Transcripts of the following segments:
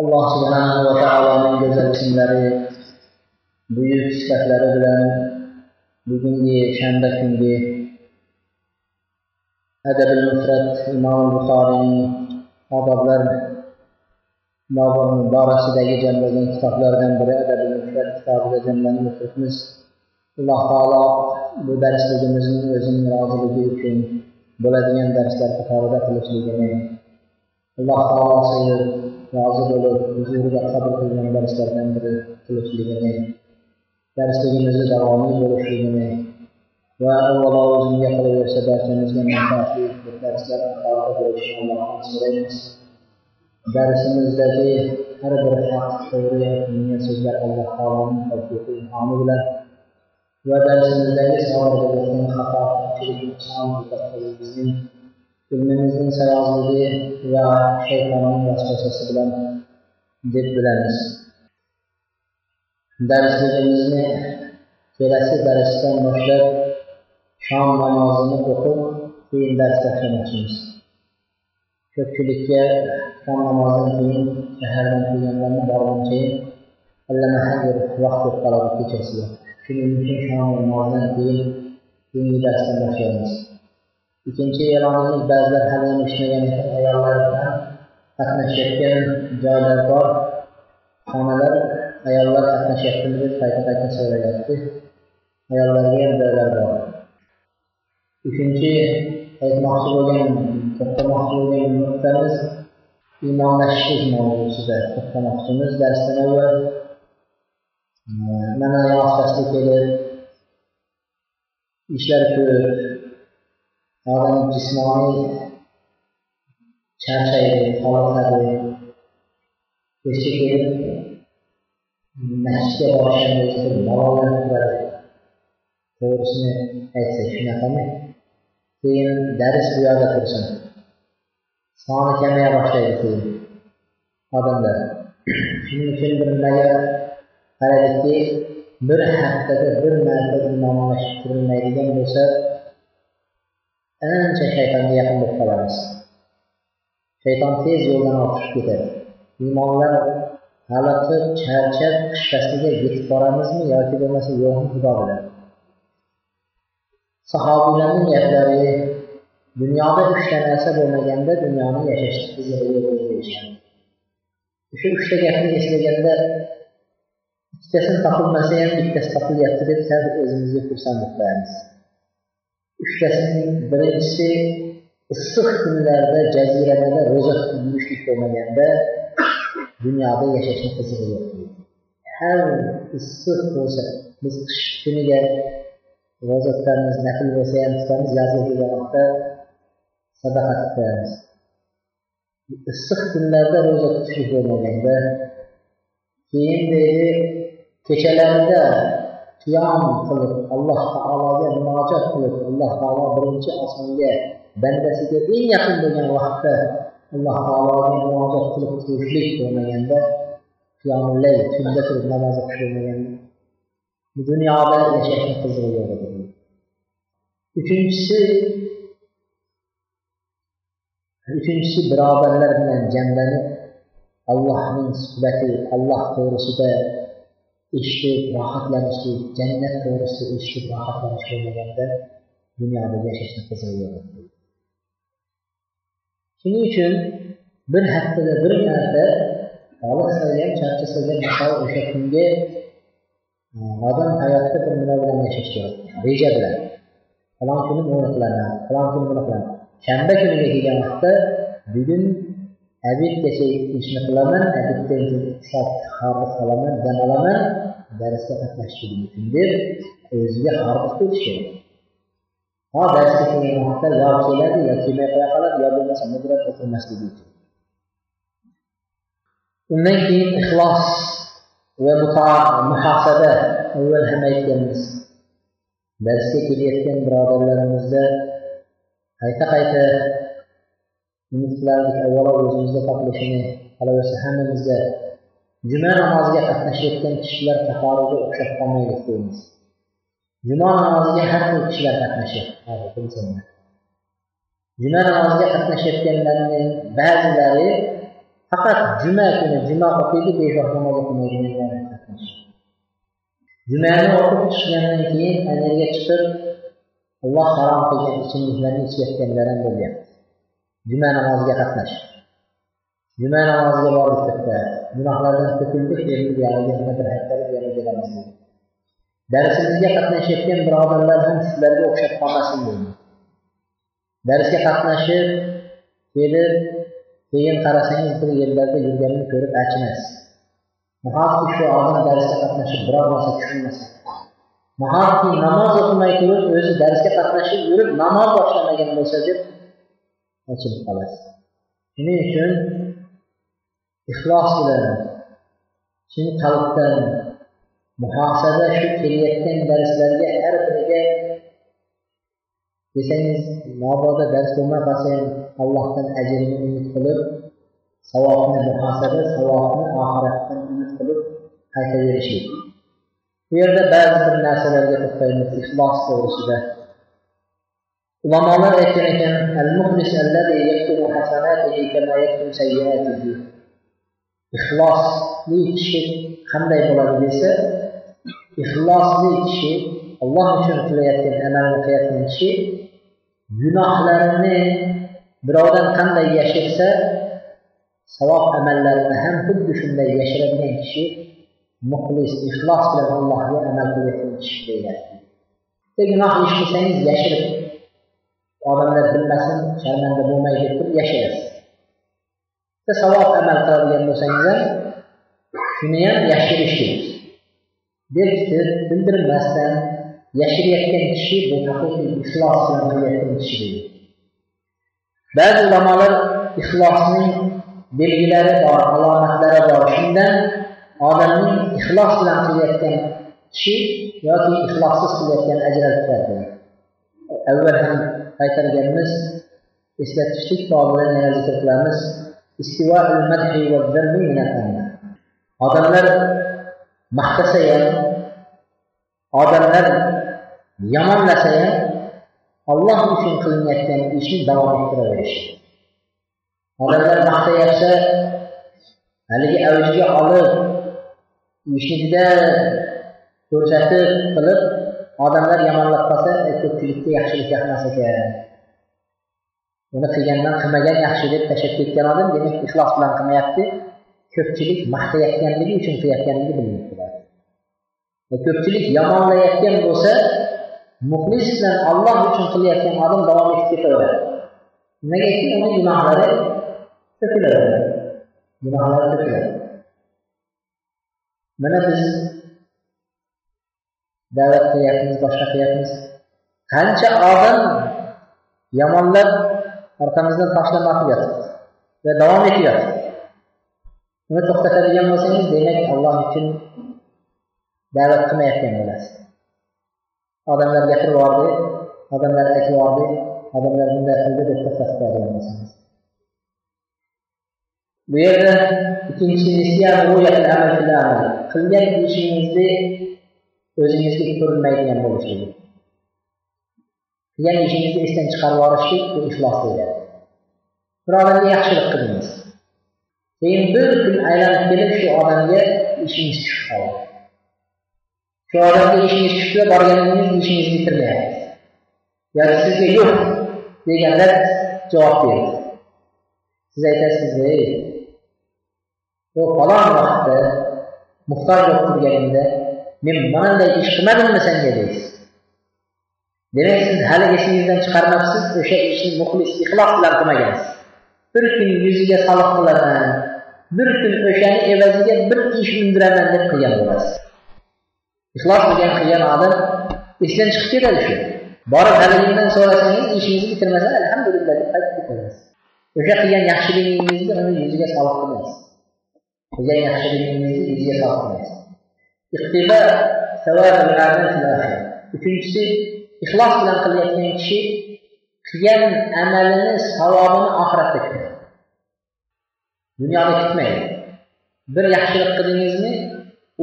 Alloh subhanahu va taoloning go'zal ismlari buyuk sifatlari bilan bugungi shanba kungi adabil mufrat imom buxoriyning odoblar borasidagi jamlagan kitoblardan biri adabil mufrat kitobida jamlanib o'tiribmiz alloh taolo bu darsligimizni o'zining roziligi uchun bo'ladigan darslar qatorida qilishligini. Alloh taolo rozi bo'lib huzuriga qabul qilgan darslardan biri qilishligini darsligimizni davomiy bo'lishligini va avvalo o'zimga qolaversa barchamizga manfaatli darslar bo'lishini allohdan so'raymiz darsimizdagi har bir haq to'g'ri aytilgan so'zlar alloh taoloning tavfiqi ilhomi bilan va darsimizdagi bo'layotgan xato bizning ilmimizning sayozligi va shaytonning vasvasasi bilan deb bilamiz. Darsligimizni kelasi darsdan boshlab shom namozini o'qib keyin dars boshlamoqchimiz ko'pchilikka shom namozidan keyin shahardan kelganlarni borgan keyin allamahal bir vaqt bo'lib qoladi kechasiga shuning uchun shom namozidan keyin keyingi darsdan boshlaymiz. İkinci elanımız bəzilər həll olmuş mədəniyyətin ayarlarına xətnə şəklin caylar var. Xanələr ayarlar xətnə şəklindir, qayta-qayta söyləyətdir. Ayarlar yer dəyərlər var. Üçüncü həyat mahsul olan, toxta mahsul olan nöqtəmiz imanlaşıq mövzusudur. Toxta mahsulumuz dərsdən olur. Mənə yaxşı təsdiq edir. İşlər görür, odam jismoniy charchaydi qoniqadi kechga kelib masjidga borishdan o'zi malollanib turadi to'g'risini aytsak shunaqami keyin dars bu yoqda tursin soni kamaya boshlaydi keyin odamlar shuning uchun bir nimaga qaraylikki bir haftada bir marta imomlashib turilmaydigan bo'lsa ancha shaytonga yaqin bo'lib qolamiz. Shayton tez yo'ldan ortishib ketadi. Iymonlar haliqib charchab qishqasiga yetib boramizmi yoki bo'lmasa yo'qmi xudo biladi. Sahobiylarning gaplari dunyoda uchta narsa bo'lmaganda dunyoni yashashni deyishgan o'sha uchta gapni eslaganda ikkitasini topilmasa ham bittasi topilyapti deb sal o'zimizga xursandlik qilamiz uchtasining birinchisi issiq kunlarda jaziramada ro'za tutib yurishlik bo'lmaganda dunyoda yashashni qizig'i yo'q har issiq bo'lsa biz qish kuniga ro'za tutamiz nafl bo'lsa ham tutamiz yozga kelgan vaqtda sadaqa tutamiz issiq kunlarda ro'za tutishlik bo'lmaganda keyin deydi kechalarida qiyom qilib alloh taologa munojat qilib alloh taolo birinchi osmonga bandasiga eng yaqin bo'lgan vaqtda alloh taologa munojat qilib turishlik bo'lmaganda qiyomillay tunda turib namoz o'qish bo'lmaganda dunyoda yashashni qizig'i yo'q edi uchinchisi uchinchisi birodarlar bilan jamlanib allohning suhbati alloh to'g'risida eshitib rohatlanishlik jannat to'g'risida eshitib rohatlanish bo'lmaganda dunyoda yashashni qizig'i yo'q shuning uchun bir haftada bir marta toliqsa ham charchasa ham o'sha kunga e, odam hayotda bir nima bilan yashash kerak reja bilan. Falon kuni buni qilaman falon kuni buni qilaman. Shanba kuniga kelgan vaqtda bugun abidgacha ishni qilaman abiddan keyin hordiq qilaman dam olaman darsga qatnashishligim uchun deb o'ziga qo'yish kerak ho darsga kelgan vaqtda yo keladi yo kelmay qo'ya qoladi yo bo'lmasa mudrab o'tirmasligi uchun undan keyin ixlos va muhosaba avval ham aytganmiz darsga kelayotgan birodarlarimizda qayta qayta umid qilardik avvalo o'zimizda topilishini qolaversa hammamizda juma namoziga qatnashayotgan kishilar qatoriga o'xshab qolmaylik deymiz. Juma namoziga har xil kishilar qatnashyapti. Juma namoziga qatnashayotganlarning ba'zilari faqat juma kuni juma o'qiydi bevaqt namoz o'qimaydiganlar jumani o'qib chiqqandan keyin anarga chiqib alloh harom qilgan ichimliklarni ichayotganlar ham bo'lyapti. Juma namoziga qatnash? Juma namoziga bordik bitta? Gunohlardan to'kildik endi yana bir haftalik yana kelamiz. Darsimizga qatnashayotgan birodarlar ham sizlarga o'xshab qolmasin deydi darsga qatnashib kelib keyin qarasangiz bir yerlarda yurganini ko'rib achinasiz. Nahotki shu odam darsga qatnashib biror narsa tushunmasa. Nahotki namoz o'qimay turib o'zi darsga qatnashib yurib namoz boshlamagan bo'lsa deb ochilib qolasiz? Shuning uchun ixlos bilan chin qalbdan muhosaba shu kelayotgan darslarga har biriga desangiz mabodo dars bo'lmay qolsa ham allohdan ajrini umid qilib savobni muhosaba savobni oxiratdan umid qilib qaytaverishlik bu yerda ba'zi bir narsalarga to'xtaymiz ixlos to'g'risida. Ulamolar aytgan ekan al muhlis allazi yaktubu hasanatihi kama yaktubu sayyiatihi ixlosli kishi qanday bo'ladi desa ixlosli kishi alloh uchun qilayotgan amalni qilayotgan kishi gunohlarini birovdan qanday yashirsa savob amallarini ham xuddi shunday yashiradigan kishi muxlis ixlos bilan allohga amal qilayotgan kishi deyiladi bitta gunoh ish qilsangiz yashirib odamlar bilmasin sharmanda bo'lmay deb turib yashaysiz savob amal qiladigan bo'lsangiz ham shuni ham yashirish kerak. Berkitib bildirmasdan yashirayotgan kishi bu haqiqiy ixlos bilan qilayotgan kishi deydi ba'zi ulamolar ixlosning belgilari bor alomatlari bor. Shundan odamning ixlos bilan qilayotgan kishi yoki ixlossiz qilayotgan ajratib avval ham qaytarganmiz. Eslatishlik bobidan yana zikr qilamiz odamlar maqtasa ham odamlar yomonlasa ham olloh uchun qilinayotgan ishni davom ettiraverish odamlar maqtayapsa haligi avjiga olib ishni juda ko'rsatib qilib odamlar yomonlab qolsa e, ko'pchilikka yaxshilik yoqmas ekan. Uni qilgandan qilmagan yaxshi deb tashlab ketgan odam demak ixlos bilan qilmayapti. Ko'pchilik maqtayotganligi uchun qilayotganligi bilinib turadi e, ko'pchilik yomonlayotgan bo'lsa muxlis bilan olloh uchun qilayotgan odam davom etib ketaveradi. Nimagaki uni gunohlari to'kiladi. Gunohlari to'kiladi. Mana biz da'vat qilyapmiz boshqa qilyapmiz. Qancha odam yomonlab orqamizdan tashlama yotibdi va davom etyapti. Uni to'xtatadigan bo'lsangiz demak alloh uchun da'vat qilmayotgan bo'lasiz. Odamlar gapirib yubordi odamlar aytib yubordi odamlar bunday qildi deb to'xtatib qo'yadigan bo'lsangiz. Bu yerda ikkinchisi qilgan ishingizni o'zingizga ko'rinmaydigan bo'lishligi qilgan ishingizni esdan chiqarib yuborishlik bu iflos deyiladi bir odamga yaxshilik qildingiz keyin bir kun aylanib kelib shu odamga ishingiz tushib qoldi shu odamga ishingiz tushdi borganingiz ishingizni bitirmayapsiz yoki sizga yo'q deganda javob berdi siz aytasiz ey u falon vaqtda muhtoj bo'lib turganimda men manday ish qilmadimmi senga deysiz? Demak siz hali esingizdan chiqarmabsiz o'sha ishni muxlis ixlos bilan qilmagansiz. Bir kun yuziga soliq qilaman bir kun o'shani evaziga bir ish undiraman deb qilgan bo'lasiz. Ixlos bilan qilgan odam esdan chiqib ketadi shu. Borib haligidan so'rasangiz ishingizni bitirmasa alhamdulillah deb qaytib ketaverasiz o'sha qilgan yaxshiligingizni uni yuziga soliq qilmaysiz. Qilgan yaxshiligingizni yuzga tortmaysiz iqtiba uchinchisi ixlos bilan qilayotgan kishi qilgan amalini savobini oxiratda kutadi. Dunyoda kutmaydi. Bir yaxshilik qildingizmi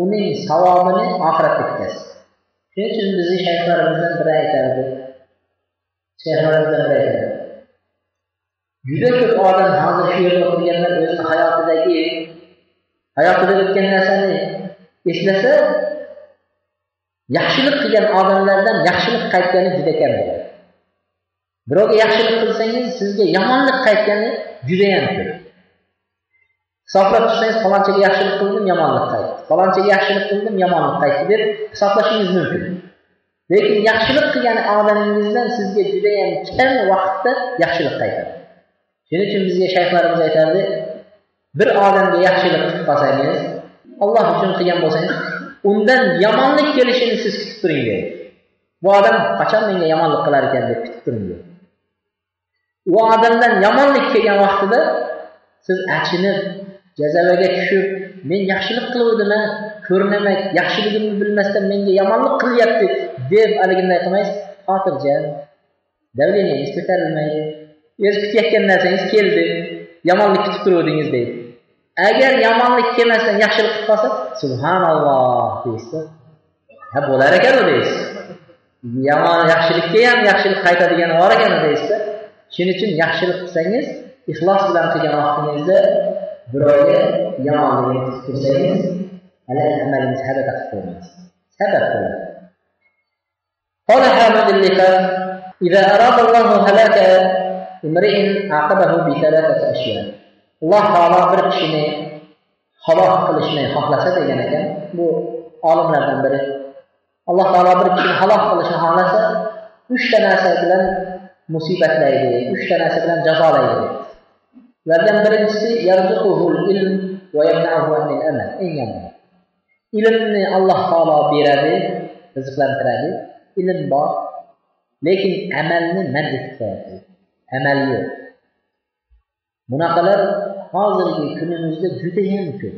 uning savobini oxiratda kutasiz. Shuning uchun bizni shayxlarimizdan biri aytardi. Shayxlarimizdan biri aytardi. Juda ko'p odam hozir shu yerda o'tirganlar o'zini hayotidagi hayotida o'tgan narsani eslasa yaxshilik qilgan odamlardan yaxshilik qaytgani juda kam bo'ladi. Birovga yaxshilik qilsangiz sizga yomonlik qaytgani judayam ko'p. Hisoblab tursangiz falonchaga yaxshilik qildim yomonlik qaytdi. Falonchaga yaxshilik qildim yomonlik qaytdi deb hisoblashingiz mumkin. Lekin yaxshilik qilgan odamingizdan sizga judayam kam vaqtda yaxshilik qaytadi. Shuning uchun bizga shayxlarimiz aytardi bir odamga yaxshilik qilib qolsangiz olloh uchun qilgan bo'lsangiz undan yomonlik kelishini siz kutib turing deydi bu odam qachon menga yomonlik qilar ekan deb kutib turing deydi u odamdan yomonlik kelgan vaqtida siz achinib jazavaga tushib men yaxshilik qiluvdimi ko'rinamak yaxshiligimni bilmasdan menga yomonlik qilyapti deb haliginday qilmaysiz. Xotirjam давлениyangiz ko'tarilmaydi o'zi kutayotgan narsangiz keldi yomonlik kutib turuvdingiz deydi. agar yomonlik kelmasdan yaxshilik qilib qolsa subhanalloh deysiz ha bo'lar ekan u deysiz yomon yaxshilikka ham yaxshilik qaytadigani bor ekan deysiz shuning uchun yaxshilik qilsangiz ixlos bilan qilgan vaqtingizda birovga yomonligini qilib tursangiz hali amalingiz habata qilib qo'ymaysiz sabab bo'ladi قال حامد اللقاء إذا أراد الله هلاك امرئ عاقبه بثلاثة أشياء alloh taolo bir kishini halok qilishni xohlasa degan ekan bu olimlardan biri. Alloh taolo bir kishini halok qilishni xohlasa uchta narsa bilan musibatlaydi uchta narsa bilan jazolaydi. Ulardan birinchisi eng yomoni. İlmni alloh taolo beradi rizqlantiradi ilm bor lekin amalni man etib qo'yadi amal yo'q bunaqalar hozirgi kunimizda judayam ko'p.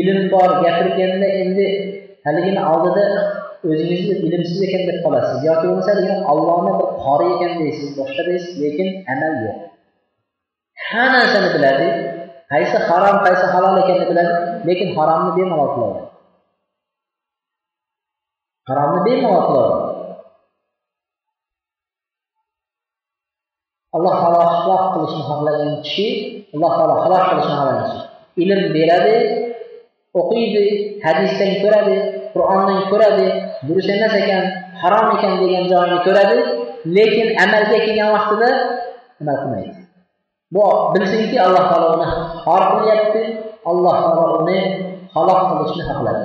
Ilm bor gapirganda endi haligini oldida o'zingizni ilmsiz ekan deb qolasiz. Yoki bo'lmasa allohni bir qori ekan deysiz boshqa deysiz lekin amal yo'q. Hamma narsani biladi. Qaysi harom qaysi halol ekanini biladi lekin haromni bemalol qiladi. Haromni bemalol qiladi. Alloh taolo halok qilishni xohlagan kishi alloh taolo halok qilishni xohlagan kishi. Ilm beradi o'qiydi hadisdan ko'radi qur'ondan ko'radi durust emas ekan harom ekan degan joyini ko'radi lekin amalga kelgan vaqtida amal qilmaydi? Bu bilsinki alloh taolo uni xor qilyapti alloh taolo uni halok qilishni xohladi.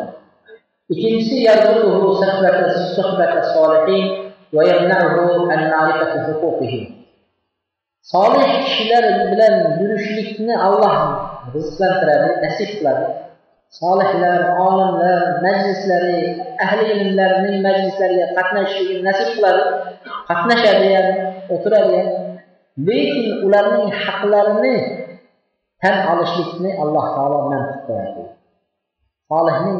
Ikkinchisi solih kishilar bilan yurishlikni alloh rizqlantiradi nasib qiladi. Solihlar olimlar majlislari ahli ilmlarning majlislariga qatnashishligini nasib qiladi qatnashadi ham o'tiradi. Ham lekin ularning haqlarini tan olishlikni alloh taolo man qilib qo'yadi solihning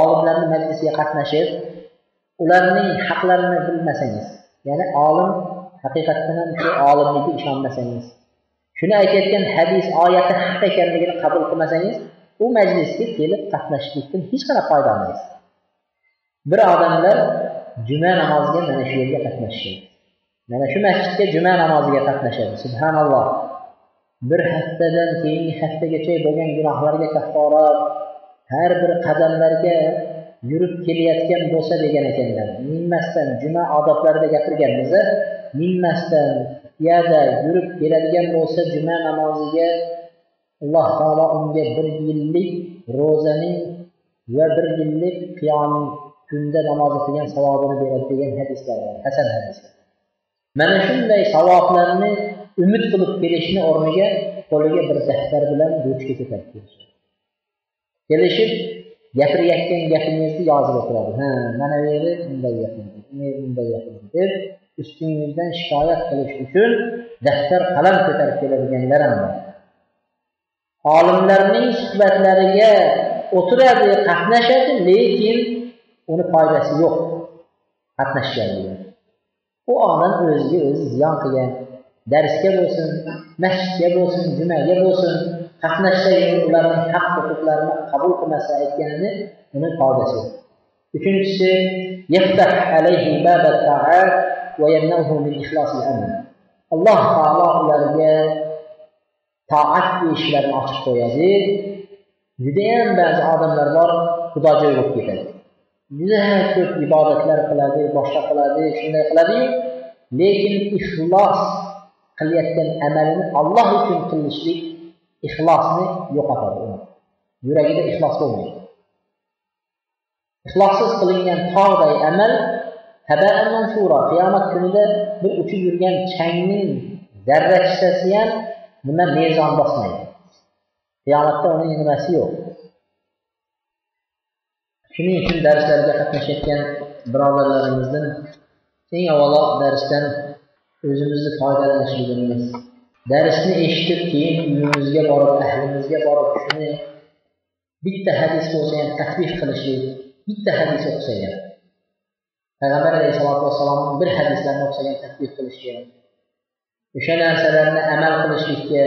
olimlarni majlisiga qatnashib ularning haqlarini bilmasangiz ya'ni olim haqiqatdan ham shu olimlikka ishonmasangiz. Shuni aytayotgan hadis oyati haq ekanligini qabul qilmasangiz u majlisga kelib qatnashishlikdan hech qanaqa foyda olmaysiz. Bir odamlar juma namoziga mana shu yerga qatnashishadi. Mana shu masjidga juma namoziga qatnashadi subhanalloh. Bir haftadan keyingi haftagacha bo'lgan gunohlarga kafforat har bir qadamlarga yurib kelayotgan bo'lsa degan ekanlar. Minmasdan juma odoblarida gapirganmiz minmasdan piyoda yurib keladigan bo'lsa juma namoziga alloh taolo unga bir yillik ro'zaning va bir yillik qiyom kunda namoz o'qigan savobini beradi degan hadislar bor hasan hadislar. Mana shunday savoblarni umid qilib kelishni o'rniga qo'liga bir daftar bilan duchga ketadi kelishib gapirayotgan gapingizni yozib o'tiradi. Ha mana bu yeri bunday gapirdi bunday gapirdi deb ustingizdan shikoyat qilish uchun daftar qalam ko'tarib keladiganlar ham bor. Olimlarning suhbatlariga o'tiradi qatnashadi lekin uni foydasi yo'q. Qatnashganligi u odam o'ziga o'zi ziyon qilgan. Darsga bo'lsin masjidga bo'lsin jumaga bo'lsin qatnashsa ularni haq huquqlarini qabul qilmasa aytganini uni foydasi yo'q. Uchinchisi alloh taolo ularga toat eshiklarini ochib qo'yadi. Judayam ba'zi odamlar bor xudojo'y bo'lib ketadi. Juda ko'p ibodatlar qiladi boshqa qiladi shunday qiladiyu lekin ixlos qilayotgan amalini olloh uchun qilishlik ixlosni yo'qotadi. Uni yuragida ixlos bo'lmaydi. Ixlossiz qilingan tog'day amal qiyomat kunida bir uchib yurgan changning zarrachasi ham nima mezon bosmaydi qiyomatda uning nimasi yo'q? Shuning uchun darslarga qatnashayotgan birodarlarimizdan eng avvalo darsdan o'zimizni foydalanishligimiz. Darsni eshitib keyin uyimizga borib ahlimizga borib shuni bitta hadis bo'lsa ham tadbiq qilishlik bitta hadis o'qisagan payg'ambar alayhissalotu vassalomni bir hadislarini o'qisagan tadbiq qilishga o'sha narsalarni amal qilishlikka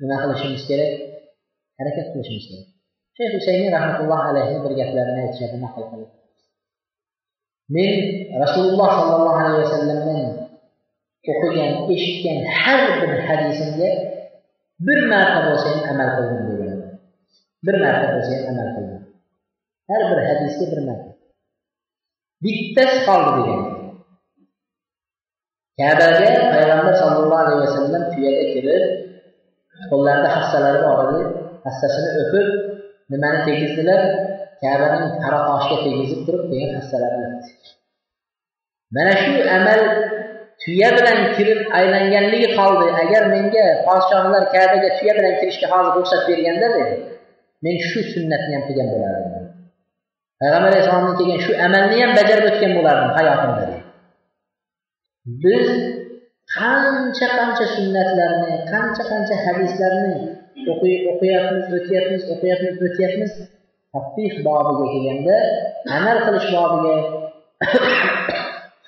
nima qilishimiz kerak harakat qilishimiz kerak shayx husaymin rahmatulloh alayhi bir gaplarini aytishadi naql qilib men rasululloh sollallohu alayhi vasallamdan o'qigan eshitgan har bir hadisimga bir marta bo'lsa ham amal qildim degan bir marta bo'lsa ham amal qildim har bir hadisga bir marta bittasi qoldi degan kabaga payg'ambar sallallohu alayhi vasallam tuyaga kirib qo'llarida hassalari bor edi hassasini o'pib nimani tegizdilar kabaning qora toshiga tegizib turib keyin hassalarini o'pdi mana shu amal tuya bilan kirib aylanganligi qoldi agar menga podshohlar kabaga tuya bilan kirishga hozir ruxsat berganda dedi men shu sunnatni ham qilgan bo'lardim payg'ambar alayhissalomni kelgan shu amalni ham bajarib o'tgan bo'lardim hayotimda biz qancha qancha sunnatlarni qancha qancha hadislarni o'qiyapmiz o'tyapmiz o'qiyapmiz o'tyapmiz tafbih bobiga kelganda amal qilish bobiga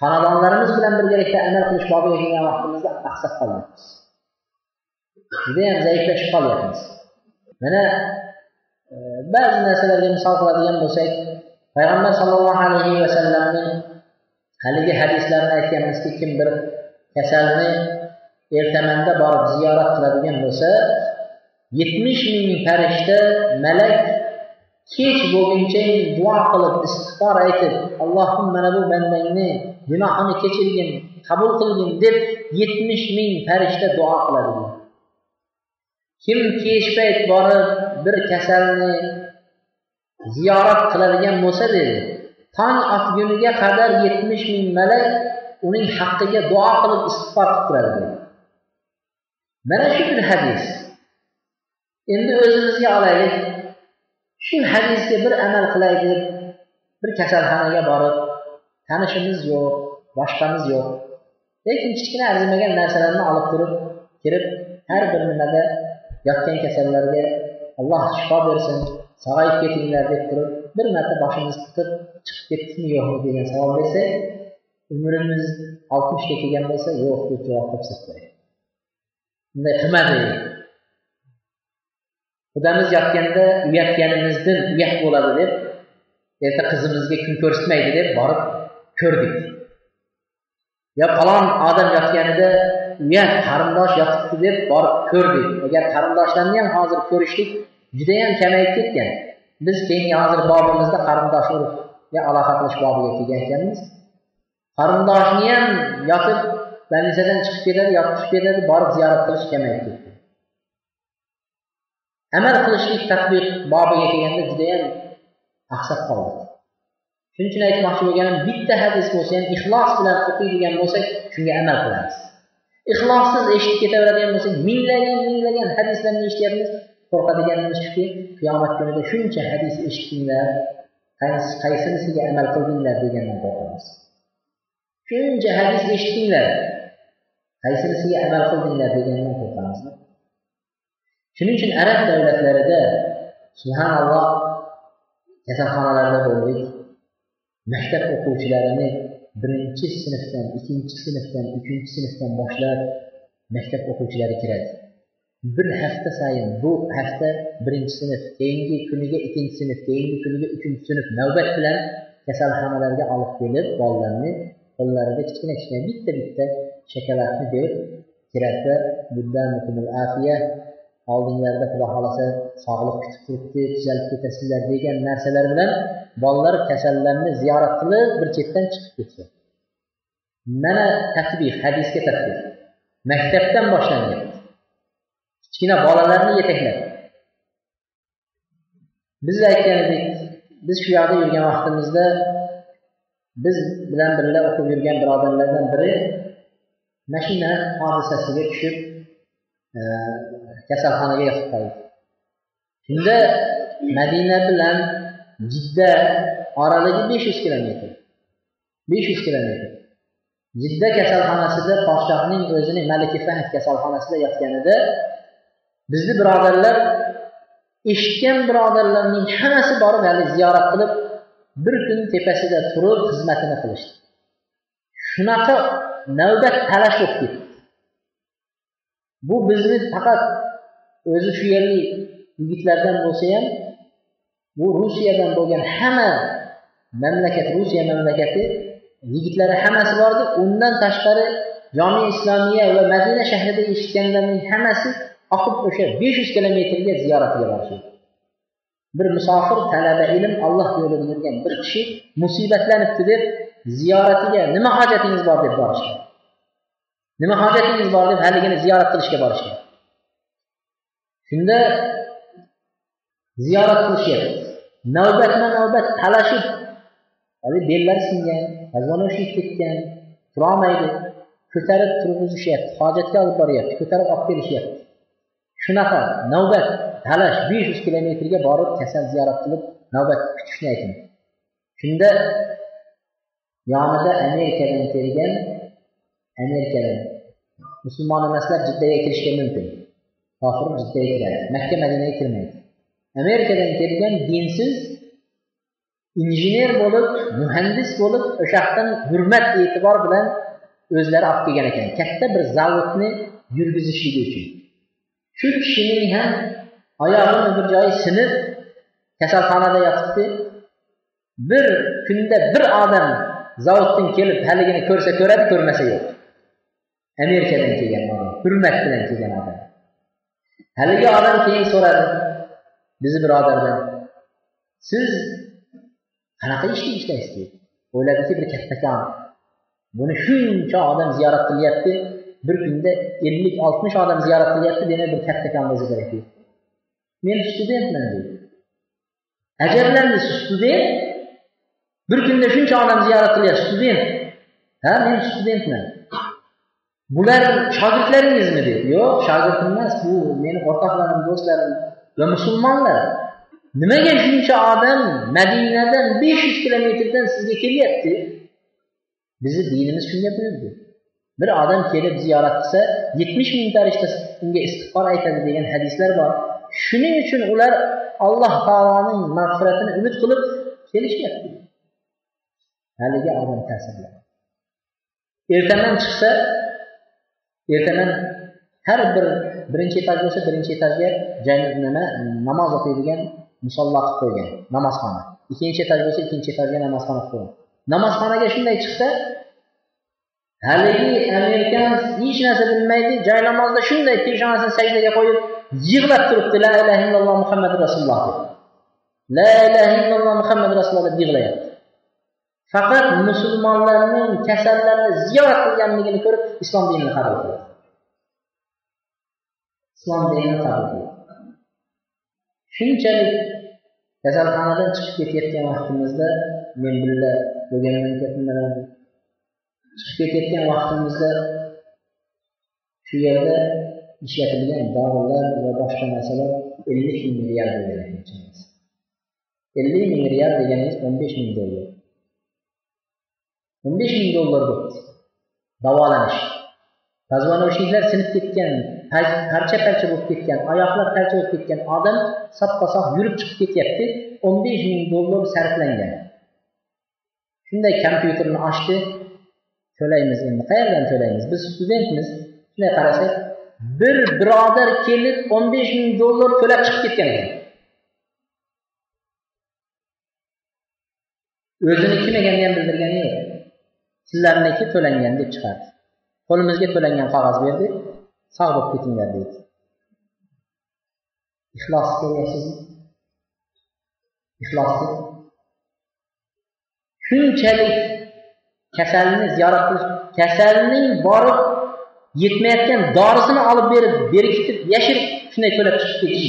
xonadonlarimiz bilan birgalikda amal qilish bobiga kelgan vaqtimizda aqsab qolyapmiz. Judayam zaiflashib qolyapmiz. Mana ba'zi narsalarga misol qiladigan bo'lsak payg'ambar sollallohu alayhi vasallamning haligi hadislarini aytganimizki kim bir kasalni ertamanda borib ziyorat qiladigan bo'lsa yetmish ming farishta malak kech bo'lguncha duo qilib istig'for aytib allohim mana bu bandangni gunohini kechirgin qabul qilgin deb yetmish ming farishta duo qiladi. Kim kech payt borib bir kasalni ziyorat qiladigan bo'lsa dedi. Tong otguniga qadar yetmish ming malak uning haqqiga duo qilib istig'for qilib turadi dedi. Mana shu bir hadis. Endi o'zimizga olaylik. Shu hadisga bir amal qilaylik bir kasalxonaga borib tanishimiz yo'q boshqamiz yo'q. Lekin kichkina arzimagan narsalarni olib turib kirib har bir nimada yotgan kasallarga alloh shifo bersin sog'ayib ketinglar deb turib bir marta boshimizni tiqib chiqib ketdikmi yo'qmi degan savol bersak umrimiz oltmishga kelgan bo'lsa yo'q deb javob topsak kerak. Bunday qilmadi. Qudamiz yotganda uyatganimizdan uyat bo'ladi deb erta qizimizga kun ko'rsatmaydi deb borib ko'rdik. Yo falon odam yotganida uyat qarindosh yotibdi deb borib ko'rdik. Agar qarindoshlarni ham hozir ko'rishlik judayam kamayib ketgan. Biz keyingi hozir bobimizda qarindosh urfga aloqa bobiga kelgan ekanmiz qarindoshni ham yotib больницаdan chiqib ketadi yotib chiqib ketadi borib ziyorat qilish kamayib ketdi. Amal qilishlik tadbiq bobiga kelganda judayam aqsab qoldi. Shuning uchun aytmoqchi bo'lganim bitta hadis bo'lsa ham ixlos bilan o'qiydigan bo'lsak shunga amal qilamiz. Ixlossiz eshitib ketaveradigan bo'lsak minglagan minglagan hadislarni eshityapmiz. Qo'rqadiganimiz shuki qiyomat kunida shuncha hadis eshitdinglar qaysinisiga amal qildinglar degandan qo'rqamiz shuncha hadis eshitdinglar qaysinisiga amal qildinglar degandan qo'rqamiz shuning uchun arab davlatlarida subhanalloh kasalxonalarda bo'ldik. Maktab o'quvchilarini birinchi sinfdan ikkinchi sinfdan uchinchi sinfdan boshlab maktab o'quvchilari kiradi. Bir hafta sayin bu hafta birinchi sinf keyingi kuniga ikkinchi sinf keyingi kuniga uchinchi sinf navbat bilan kasalxonalarga olib kelib bolalarni qo'llarida kichkina kichkina bitta bitta shakalakni berib kiradi. Oldinglarida xudo xohlasa sog'liq kutib turibdi tuzalib ketasizlar degan narsalar bilan bolalar kasallarni ziyorat qilib bir chetdan chiqib ketdi. Mana tatbiq hadisga tatbiq maktabdan boshlangan kichkina bolalarni yetaklab. Biz aytgan edik biz shu yoqda yurgan vaqtimizda biz bilan birga o'qib yurgan birodarlardan biri mashina hodisasiga tushib kasalxonaga yotib qoldi. Shunda madina bilan jidda oraligi besh yuz kilometr. Besh yuz kilometr. Jidda kasalxonasida podshohning o'zini maliki fahd kasalxonasida yotganida bizni birodarlar eshitgan birodarlarning hammasi borib hali ziyorat qilib bir kun tepasida turib xizmatini qilishdi. Shunaqa navbat talash bo'lib ketdi bu bizni faqat o'zi shu yerlik yigitlardan bo'lsa ham bu rusiyadan bo'lgan hamma mamlakat rusiya mamlakati yigitlari hammasi bordi. Undan tashqari jomi islomiya va madina shahrida eshitganlarning hammasi oqib o'sha besh yuz kilometrga ziyoratga borishadi bir musofir talaba ilm alloh yo'lida yurgan bir kishi musibatlanibdi deb ziyoratiga nima hojatingiz bor deb borishgan nima hojatingiz bor deb haligini ziyorat qilishga borishgan. Shunda ziyorat qilishyapti navbatma navbat talashib hali bellari singan g'azvanoshib ketgan turolmaydi ko'tarib turg'izishyapti hojatga olib boryapti ko'tarib olib kelishyapti. Shunaqa navbat talash besh yuz kilometrga borib kasal ziyorat qilib navbat kutishni ayting. Shunda yonida amerikadan kelgan amerikadan musulmon emaslar jiddaga kirishga mumkin. Kofir jiddaga kiradi. Makka madinaga kirmaydi. Amerikadan kelgan dinsiz injener bo'lib muhandis bo'lib o'sha yoqdan hurmat e'tibor bilan o'zlari olib kelgan ekan. Katta bir zavodni yurgizishligi uchun. Shu kishining ham oyog'ini bir joyi sinib kasalxonada yotibdi. Bir kunda bir odam zavoddan kelib haligini ko'rsa ko'radi ko'rmasa yo'q. Amerikadan kelgan odam hurmat bilan kelgan odam. Haligi odam keyin so'radi bizni birodardan siz qanaqa ishga ishlaysiz? dedi. O'yladiki bir kattakon. Buni shuncha odam ziyorat qilyapti bir kunda ellik oltmish odam ziyorat qilyapti demak bir kattakon bo'lsa kerak deydi men studentman deydi ajablandi student bir kunda shuncha odam ziyorat qilyapti student. Ha men studentman. Bular shogirdlaringizmi dedi yo'q shogird emas bu meni o'rtoqlarim do'stlarim va musulmonlar. Nimaga shuncha odam madinadan besh yuz kilometrdan sizga kelyapti? Bizni dinimiz shunga buyurdi. Bir odam kelib ziyorat qilsa yetmish ming farishta unga istig'for aytadi degan hadislar bor. Shuning uchun ular alloh taoloning mag'firatini umid qilib kelishyapti. Haligi odam ta'sirlanadi ertadan chiqsa ertadan har bir birinchi etaj bo'lsa birinchi etajga nima namoz o'qiydigan musolla qilib qo'ygan namozxona. Ikkinchi etaj bo'lsa ikkinchi etajga namozxona qilib qo'ygan. Namozxonaga shunday chiqsa haligi amerikan hech narsa bilmaydi joy namozda shunday peshonasini sajdaga qo'yib yig'lab turibdi la ilaha illalloh muhammad rasululloh deb. La ilaha illalloh muhammad rasululloh deb yig'layapti. Faqat musulmonlarning kasallarni ziyorat qilganligini ko'rib islom dinini qabul qildi. Islom dinini qabul qildi. Shunchalik kasalxonadan chiqib ketayotgan vaqtimizda men birga bo'lganman chiqib ketayotgan vaqtimizda shu yerda ishlatilgan dorilar va boshqa narsalar ellik ming real bo'lgan ellik ming real deganingiz o'n besh ming dollar. O'n besh ming dollar bo'libdi davolanish razvonovshiylar sinib ketgan parcha parcha bo'lib ketgan oyoqlar parcha bo'lib ketgan odam soppa sog' yurib chiqib ketyapti o'n besh ming dollar sarflangan shunday kompyuterni ochdi to'laymiz endi qayerdan to'laymiz biz studentmiz shunday qarasak bir birodar kelib o'n besh ming dollar to'lab chiqib ketgan ekan o'zini kim ekanini ham sizlarniki to'langan deb chiqardi qo'limizga to'langan qog'oz berdi sog' bo'lib ketinglar deydi. Ixlos ko'ryapsizmi ixlosni shunchalik kasalni ziyorat qilish kasalning borib yetmayotgan dorisini olib berib berkitib yashirib shunday to'lab chiqib ketish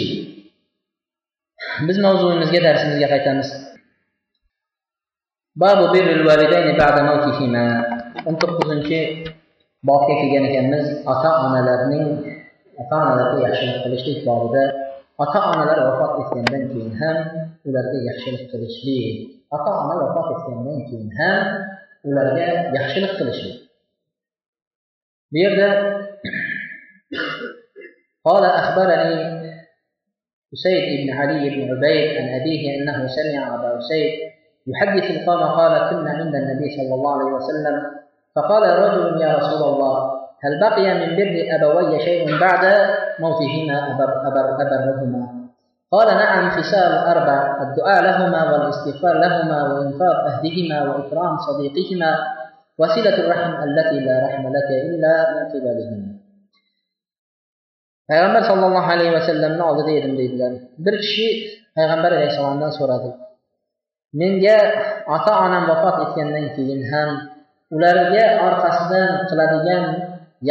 biz mavzuimizga darsimizga qaytamiz. باب بر الوالدين بعد موتهما. أن تقصد شيء باب كيف يجينا كمز اتا أنا لابنين. اتا أنا لابنين يحشي نتقلشليك باب ده اتا أنا لابنين وفاق اتنبن كينهم ولابنين يحشي نتقلشليك اتا أنا وفاق اتنبن كينهم ولابنين يحشي نتقلشليك بيبدأ قال أخبرني أسيد بن علي بن عبيد عن أبيه أنه سمع أبا أسيد يحدث القوم قال كنا عند النبي صلى الله عليه وسلم. فقال رجل يا رسول الله هل بقي من بر أبوي شيء بعد موتهما أبر أبر أبرهما قال نعم خصال أربع الدعاء لهما والاستغفار لهما وإنفاق أهلهما وإكرام صديقهما وصلة الرحم التي لا رحم لك إلا من قبلهما. payg'ambar sollallohu alayhi vasallamni oldida edim deydilar bir kishi payg'ambar alayhissalomdan so'radi menga ota onam vafot etgandan keyin ham ularga orqasidan qiladigan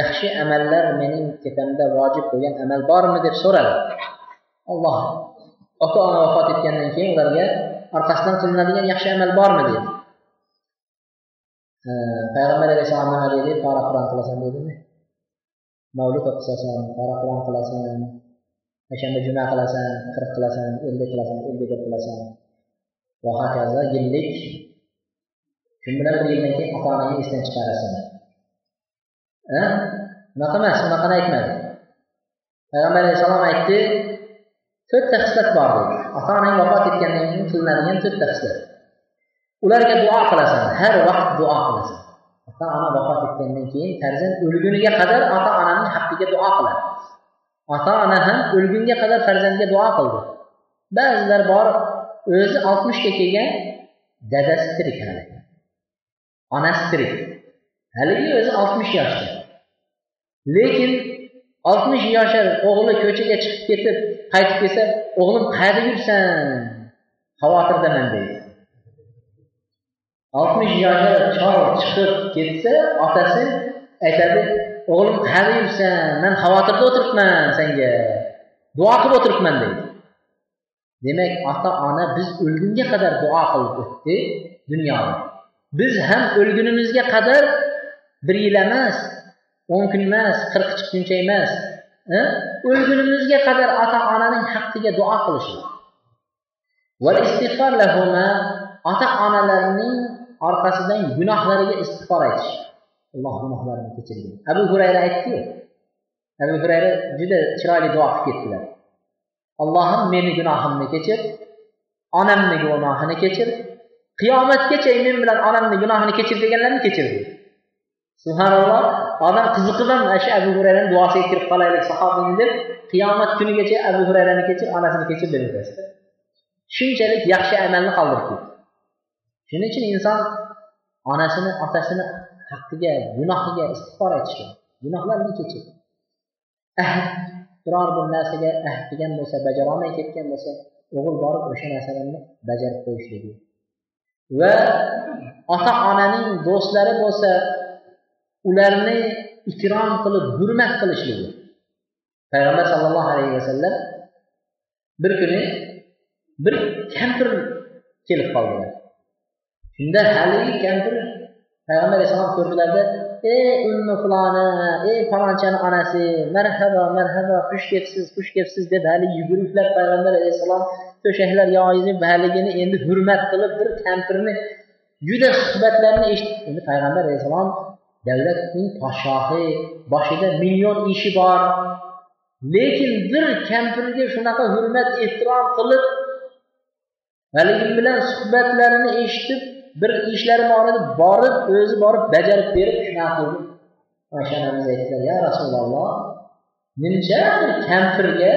yaxshi amallar mening tepamda vojib bo'lgan amal bormi deb so'radi. Olloh ota ona vafot etgandan keyin ularga orqasidan qilinadigan yaxshi amal bormi dedi. Payg'ambar alayhissalom nima deydi qora qur'on qilasan deydimi mavlud o'qisasan qora qur'on qilasan payshanba juma qilasan qirq qilasan ellik qilasan ellik qilasan. Va hokazo yillik shu bilan bir yildan keyin ota onangni esdan chiqarasan unaqa emas unaqani aytmadi. Payg'ambar alayhissalom aytdi to'rtta hislat bor dedi. Ota onang vafot etgandan keyin qilinadigan to'rtta hislat ularga duo qilasan har vaqt duo qilasan. Ota ona vafot etgandan keyin farzand o'lguniga qadar ota onani haqqiga duo qiladi. Ota ona ham o'lgunga qadar farzandga duo qildi. Ba'zilar bor Özü 60 keçəcək, dədəsi tirik hələ. Anəsi tirik. Hələ ki, özü 60 yaşdır. Lakin 60 yaşa oğlu köçəyə çıxıb getib, qayıtıb gəlsə, oğlum qayda yürsən? Xavatirdə mən deyir. 60 yaşa çağ çıxıb getsə, atası aytadi, oğlum qayda yürsən? Mən xavatirdə oturubman sənə. Dua qılıb oturubman deyir. Demak ota ona biz o'lgunga qadar duo qilib o'tdi dunyoda. Biz ham o'lgunimizga qadar bir yil emas o'n kun emas qirq chiqquncha emas e? o'lgunimizga qadar ota onaning haqqiga duo qilishlik ota onalarning orqasidan gunohlariga istig'for aytish. Alloh gunohlarini kechirgin abu hurayra aytdiyu abu hurayra juda chiroyli duo qilib ketdilar. Allohim meni gunohimni kechir onamni gunohini kechir qiyomatgacha men bilan onamni gunohini kechir deganlarni kechirdi subhanalloh odam qiziqib ham shu abu hurayrani duosiga kirib qolaylik sahobiyni deb qiyomat kunigacha abu hurayrani kechir onasini kechir deb o'tasiz shunchalik yaxshi amalni qoldirib ketdi. Shuning uchun inson onasini otasini haqqiga gunohiga istig'for aytishi gunohlarni kechir. Biror bir narsaga ahd qilgan bo'lsa bajarolmay ketgan bo'lsa o'g'il borib o'sha narsalarni bajarib qo'yishligi va ota onaning do'stlari bo'lsa ularni ikrom qilib hurmat qilishligi payg'ambar sallallohu alayhi vasallam bir kuni bir kampir kelib qoldilar. Shunda haligi kampir Peyğəmbər əsəlam gördülərdə, ey ümmü filanə, ey falankənin anəsi, mərhəbə, mərhəbə, xuş gepsiz, xuş gepsiz dedi. Həli yügürüklər Peyğəmbər əsəlam döşəklər yayını, bəligini indi hürmət qılıb bir təmpirini, güdə xüsbətlərini eşitdi. İndi Peyğəmbər əsəlam dövlətin paşahı, başında milyon işi var. Lakin bir kəmpirgə şunaqa hürmət, ehtiram qılıb, Həli bilan suhbətlərini eşitib, bir ishlari bor borib o'zi borib bajarib berib shunaqa qildi. Oysha onamiz aytdilar ya rasululloh nimcha bir kampirga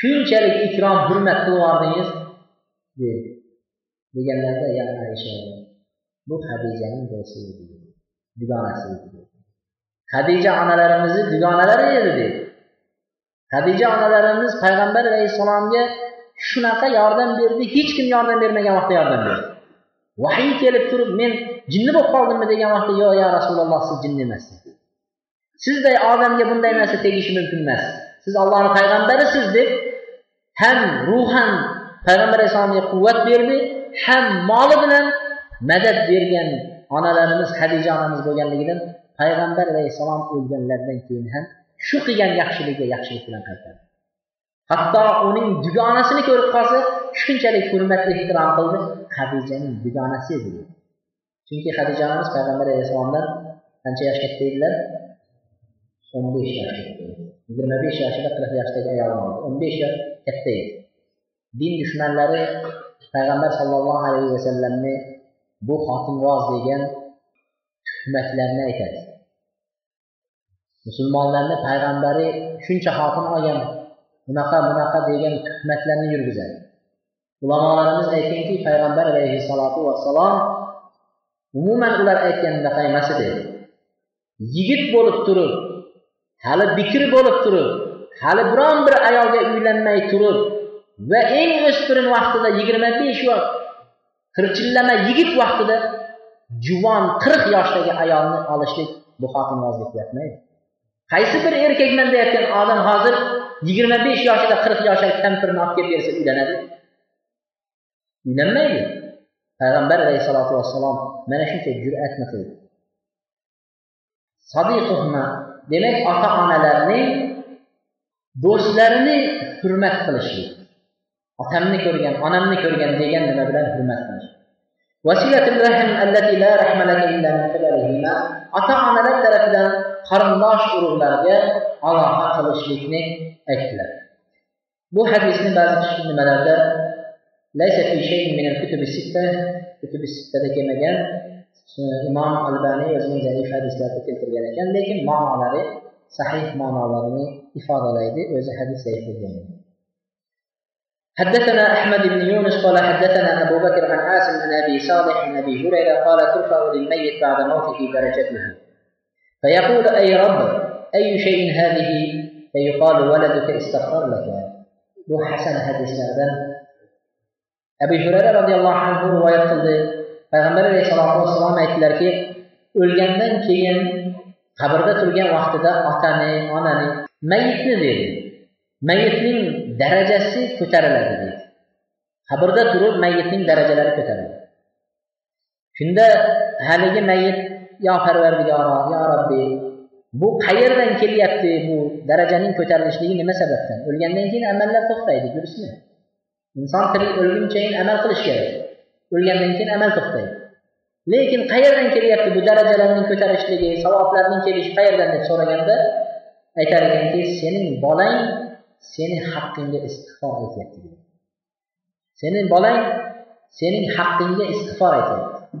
shunchalik ikrom hurmat qilib yubordingiz deganlarda ya aysha bu hadijaning do'sti edi dugonasi edi hadija onalarimizni dugonalari edi deydi hadija onalarimiz payg'ambar alayhissalomga shunaqa yordam berdi hech kim yordam bermagan vaqtda yordam berdi. Vahiy kelib turib men jinni bo'lib qoldimmi degan vaqtda yo'q ya rasululloh siz jinni emassiz. Sizday odamga bunday narsa tegishi mumkin emas. Siz ollohni payg'ambarisiz deb ham ruhan payg'ambar alayhissalomga quvvat berdi ham moli bilan madad bergan onalarimiz hadija onamiz bo'lganligidan payg'ambar alayhissalom o'lganlaridan keyin ham shu qilgan yaxshiligiga yaxshilik bilan qaytadi hatto uning dugonasini ko'rib qolsa shunchalik hurmat ehtirom qildi. Hadijaning dugonasi edi chunki hadija onamiz payg'ambar alayhissalomdan qancha yosh katta edilar o'n besh yosh yigirma besh yoshida qirq yoshdagi ayol o'n besh yosh katta edi din dushmanlari payg'ambar sollallohu alayhi vasallamni bu xotinvoz degan tuhmatlarni aytadi. Musulmonlarni payg'ambari shuncha xotin olgan bunaqa bunaqa degan tuhmatlarni yurgizadi. Ulamolarimiz aytganki payg'ambar alayhissalotu vassalom umuman ular aytganidaqa emas edi. Yigit bo'lib turib hali bikr bo'lib turib hali biron bir ayolga uylanmay turib va eng o'spirin vaqtida yigirma besh yosh qirchillama yigit vaqtida juvon qirq yoshdagi ayolni olishlik bu xotinvozlik deyapmaydi qaysi bir erkakman deyotgan odam hozir yigirma besh yoshida qirq yoshli kampirni olib kelib bersa uylanadi. Uylanmaydi. Payg'ambar alayhissalotu vassalom mana shuncha jur'atni qildi. Sodiqihma demak ota onalarning do'stlarini hurmat qilishlik otamni ko'rgan onamni ko'rgan degan nima bilan hurmat qilish ota onalar tarafidan qarindosh urug'larga aloqa qilishlikni aytdilar bu hadisni ba'zi nimalarda kutubi sittada kelmagan imom albaniy o'zining zaif hadislarda keltirgan ekan lekin ma'nolari sahih ma'nolarini ifodalaydi o'zi hadis zaif bo'lgan حدثنا أحمد بن يونس قال حدثنا أبو بكر عن عاصم عن أبي صالح عن أبي هريرة قال ترفع للميت بعد موته درجته فيقول أي رب أي شيء هذه فيقال ولدك استغفر لك bu hasan hadislardan abu hurayra roziyallohu anhu rivoyat qildi payg'ambar alayhisalotu vassalom aytdilarki o'lgandan keyin qabrda turgan vaqtida otani onani mayitni dedi mayitning darajasi ko'tariladi deydi qabrda turib mayitning darajalari ko'tariladi shunda haligi mayit yo parvardigoro yo robbiy bu qayerdan kelyapti bu darajaning ko'tarilishligi nima sababdan? O'lgandan keyin amallar to'xtaydi durustmi? Inson tirik o'lgunchayin amal qilish kerak. O'lgandan keyin amal to'xtaydi. Lekin qayerdan kelyapti bu darajalarning ko'tarilishligi savoblarning kelishi qayerdan deb so'raganda aytar ekanki sening bolang seni haqqingga istig'for aytyapti sening bolang sening haqqingga istig'for aytyapti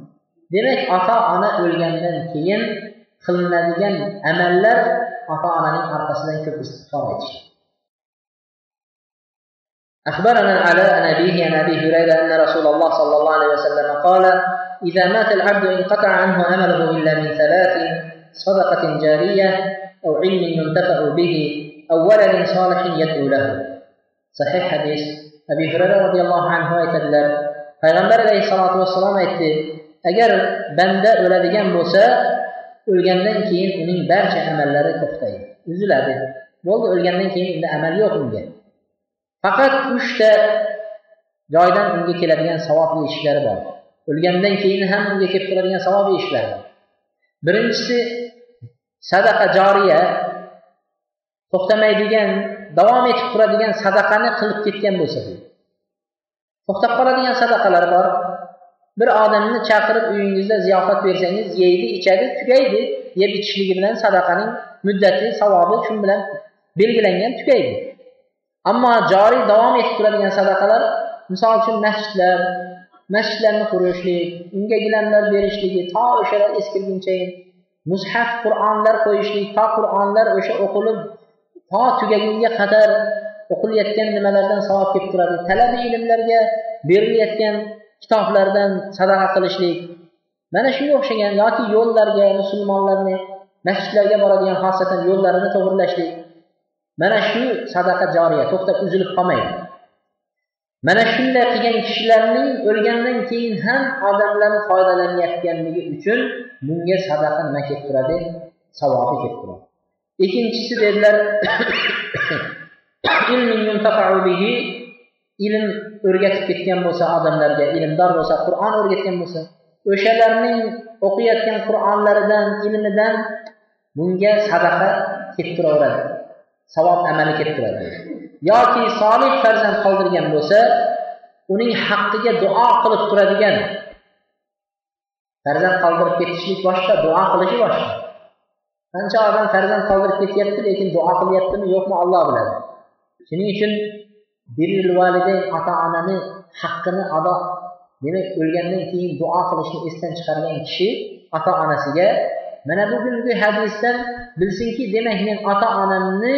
demak ota ona o'lgandan keyin qilinadigan amallar ota onaning orqasidan ko'p istig'for aytish أخبرنا العلاء عن أبيه عن أبي هريرة أن رسول الله صلى الله عليه وسلم قال إذا مات العبد انقطع عنه عمله إلا من ثلاث صدقة جارية أو علم ينتفع به أو ولد صالح يدعو له صحيح حديث أبي هريرة رضي الله عنه aytadilar. Payg'ambar alayhissalotu vassalom aytdi agar banda o'ladigan bo'lsa o'lgandan keyin uning barcha amallari to'xtaydi. Uziladi bo'ldi o'lgandan keyin unda amal yo'q unga. Faqat uchta joydan unga keladigan savobli ishlari bor. O'lgandan keyin ham unga kelib turadigan savobli ishlar bor. Birinchisi sadaqa joriya to'xtamaydigan davom etib turadigan sadaqani qilib ketgan bo'lsa to'xtab qoladigan sadaqalar bor. Bir odamni chaqirib uyingizda ziyofat bersangiz yeydi ichadi tugaydi yeb ichishligi bilan sadaqaning muddati savobi shu bilan belgilangan tugaydi. Ammo joriy davom etib turadigan sadaqalar misol uchun masjidlar masjidlarni qurishlik unga gilamlar berishligi to o'shalar eskirguncha mushaf qur'onlar qo'yishlik to qur'onlar o'sha o'qilib to tugagunga qadar o'qilayotgan nimalardan savob kelib turadi. Talabiy ilmlarga berilayotgan kitoblardan sadaqa qilishlik mana shunga o'xshagan yoki yo'llarga musulmonlarni masjidlarga boradigan xosatan yo'llarini to'g'irlashlik mana shu sadaqa joriya to'xtab uzilib qolmaydi. Mana shunday qilgan kishilarning o'lgandan keyin ham odamlar foydalanayotganligi uchun bunga sadaqa nima kelib turadi? Savobi kelib turadi. Ikkinchisi dedilar ilm o'rgatib ketgan bo'lsa odamlarga ilmdor bo'lsa qur'on o'rgatgan bo'lsa o'shalarning o'qiyotgan qur'onlaridan ilmidan bunga sadaqa ketib turaveradi savob amali ketib turadi yoki solih farzand qoldirgan bo'lsa uning haqqiga duo qilib turadigan farzand qoldirib ketishlik boshqa duo qilishi boshqa. Qancha odam farzand qoldirib ketyapti lekin duo qilyaptimi yo'qmi olloh biladi. Shuning uchun birrul validayn ota onani haqqini ado demak o'lgandan keyin duo qilishni esdan chiqargan kishi ota onasiga mana bugungi hadisdan bilsinki demak men ota onamni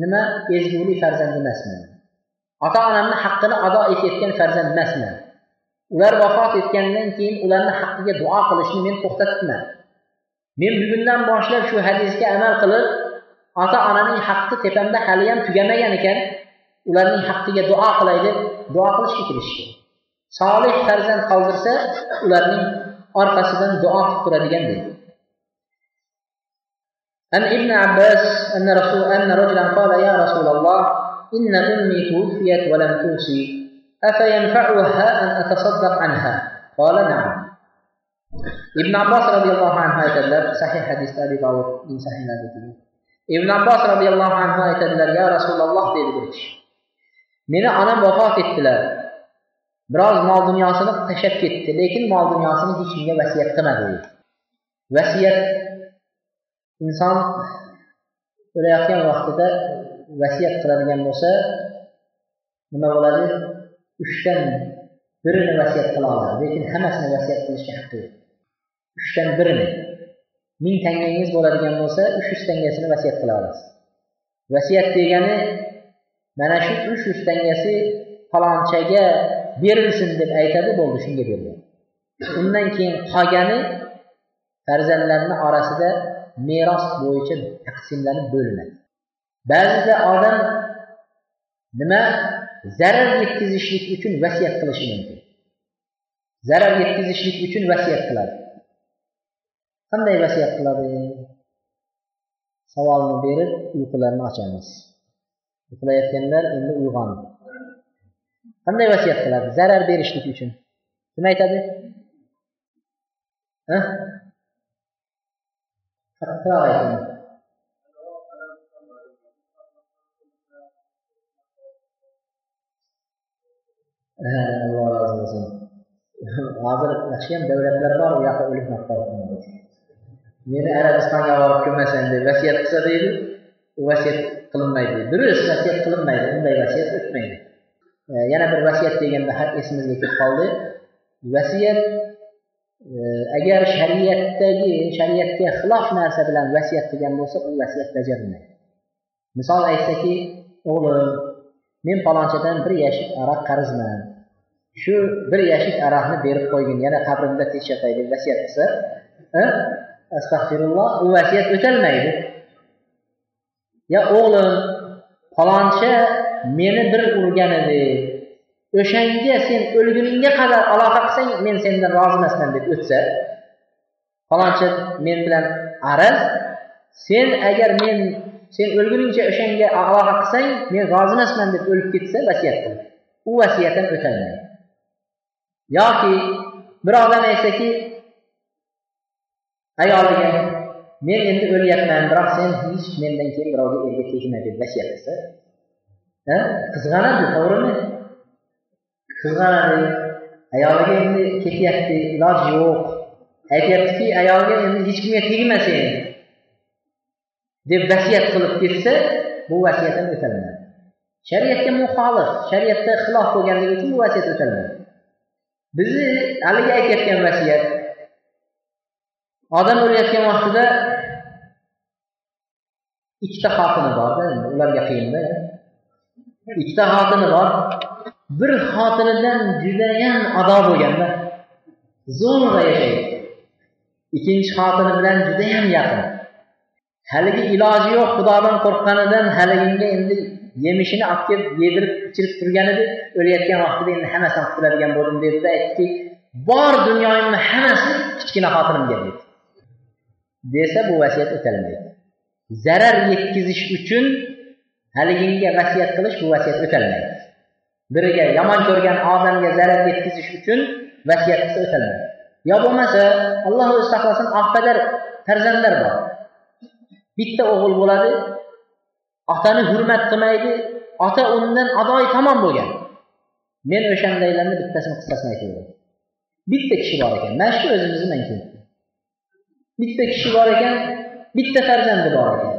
nima ezgulik farzand emasman. Ota onamni haqqini ado etayotgan farzand emasman. Ular vafot etgandan keyin ularni haqqiga duo qilishni men to'xtatibman. Men bugundan boshlab shu hadisga amal qilib ota onaning haqqi tepamda haliyam tugamagan ekan ularning haqqiga duo qilay deb duo qilishga kirishgan solih farzand qoldirsa ularning orqasidan duo qilib turadigan deydi عن ابن عباس أن رسول أن رجلا قال يا رسول الله إن أمي توفيت ولم توصي أفينفعها أن أتصدق عنها قال نعم ابن عباس رضي الله عنه aytadilar sahih hadisda abi dovudning sahihlarida ibn abbos roziyallohu anhu aytadilar ya rasululloh dedi bir kishi. Meni onam vafot etdilar. Biroz mol dunyosini tashlab ketdi lekin mol dunyosini hech kimga vasiyat qilmadi vasiyat inson o'layotgan vaqtida vasiyat qiladigan bo'lsa nima bo'ladi? Uchdan birini vasiyat qila oladi lekin hammasini vasiyat qilishga haqqi yo'q. Uchdan birini. Ming tangangiz bo'ladigan bo'lsa uch yuz tangasini vasiyat qila olasiz. Vasiyat degani mana shu uch yuz tangasi falonchaga berilsin deb aytadi bo'ldi shunga beriladi. Undan keyin qolgani farzandlarni orasida meros bo'yicha taqsimlanib bo'linadi. Ba'zida odam nima? Zarar yetkazishlik uchun vasiyat qilishi mumkin. Zarar yetkazishlik uchun vasiyat qiladi. Qanday vasiyat qiladi? Savolni berib uyqularni ochamiz. Uxlayotganlar endi uyg'on. Qanday vasiyat qiladi? Zarar berishlik uchun. Kim aytadi? Qattiqroq ayting alloh rozi bo'lsin hozir yaxshiyam davlatlar bor u yoqqa o'lik meni arabistonga olib ko'masan deb vasiyat qilsa deydi u vasiyat qilinmaydi. Durust vasiyat qilinmaydi unday vasiyat o'tmaydi. E, yana bir vasiyat deganda esimizga kelib qoldi. Vasiyat e, agar shariatdagi shariatga xilof narsa bilan vasiyat qilgan bo'lsa u vasiyat bajarilmaydi. Misol aytsaki o'g'lim men palonchadan bir yashik aroq qarzman. Shu bir yashik aroqni berib qo'ygin yana qabrimda tekshirtay deb vasiyat qilsa astag'firulloh u vasiyat o'talmaydi ya o'g'lim faloncha meni bir urgan edi o'shanga sen o'lguningga qadar aloqa qilsang men sendan rozi emasman deb o'tsa faloncha men bilan araz sen agar men sen o'lguningcha o'shanga aloqa qilsang men rozi emasman deb o'lib ketsa vasiyat qil u vasiyat ham o'talmaydi yoki bir odam aytsaki ayoliga men endi o'lyapman biroq sen hech mendan keyin birovga erga tegma deb vasiyat qilsa qizg'anadi to'g'rimi? Qizg'anadi. Ayoliga endi ketyapti iloji yo'q. Aytyaptiki ayolga endi hech kimga tegma sen deb vasiyat qilib ketsa bu vasiyat ham o'talmaydi shariatga muxolif shariatda xilof bo'lganligi uchun bu vasiyat o'talmaydi bizni haligi aytayotgan vasiyat odam o'layotgan vaqtida ikkita xotini borda ularga qiyinda. Ikkita xotini bor bir xotinidan judayam ado bo'lganda zo'rg'a yashaydi. Ikkinchi xotini bilan judayam yaqin. Haligi iloji yo'q xudodan qo'rqqanidan haliginga endi yemishini olib kelib yedirib ichirib turgan edi o'layotgan vaqtida endi hammasini qilib turadigan bo'ldim dedida. Aytdiki bor dunyoyimni hammasi kichkina xotinimga dedi. Desa bu vasiyat o'talmaydi zarar yetkazish uchun haliginga vasiyat qilish bu vasiyat o'talmaydi biriga yomon ko'rgan odamga zarar yetkazish uchun vasiyat qilsa o'talmaydi yo bo'lmasa alloh o'zi saqlasin oqpadar farzandlar bor. Bitta o'g'il bo'ladi otani hurmat qilmaydi ota undan adoyi tamom bo'lgan. Men o'shandaylarni bittasini qissasini aytaveraman bitta kishi bor ekan mana shu o'zimizni mankin bitta kishi bor ekan bitta farzandi bor ekan.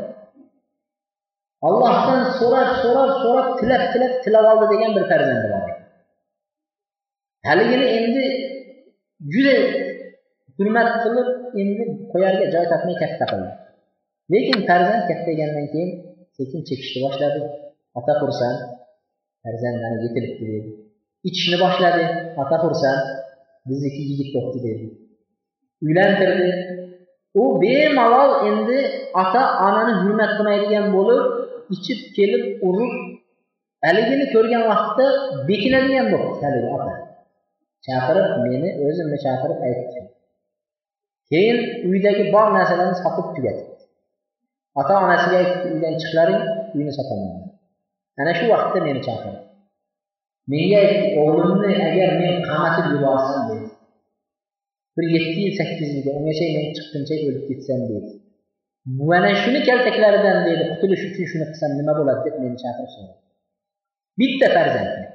Allohdan so'rab so'rab so'rab tilab tilab tilab oldi degan bir farzandi bor haligini endi juda hurmat qilib endi qo'yarga joy topmay katta qildi. Lekin farzand kattaygandan keyin sekin chekishni boshladi. Ota xursand farzand mana yetilibdi dedi ichishni boshladi. Ota xursand bizniki yigit bo'libdi dedi. Uylantirdi. U bemalol endi ota onani hurmat qilmaydigan bo'lib ichib kelib urib haligini ko'rgan vaqtda bekinadigan bo'libdi haligi ota. Chaqirib meni o'zimni chaqirib aytdi. Keyin uydagi bor narsalarni sotib tugatdi. Ota onasiga aytdi uydan chiqlaring uyni sotaman. Ana shu vaqtda meni chaqirdi. Menga aytdi o'g'limni agar men qamatib yuborsam dedi. Bir yetti yil sakkiz yilga ungacha men chiqquncha o'lib ketsam deydi. Mana shuni kaltaklaridan deydi qutulish uchun shuni qilsam nima bo'ladi deb meni chaqirib so'radi. Bitta farzandni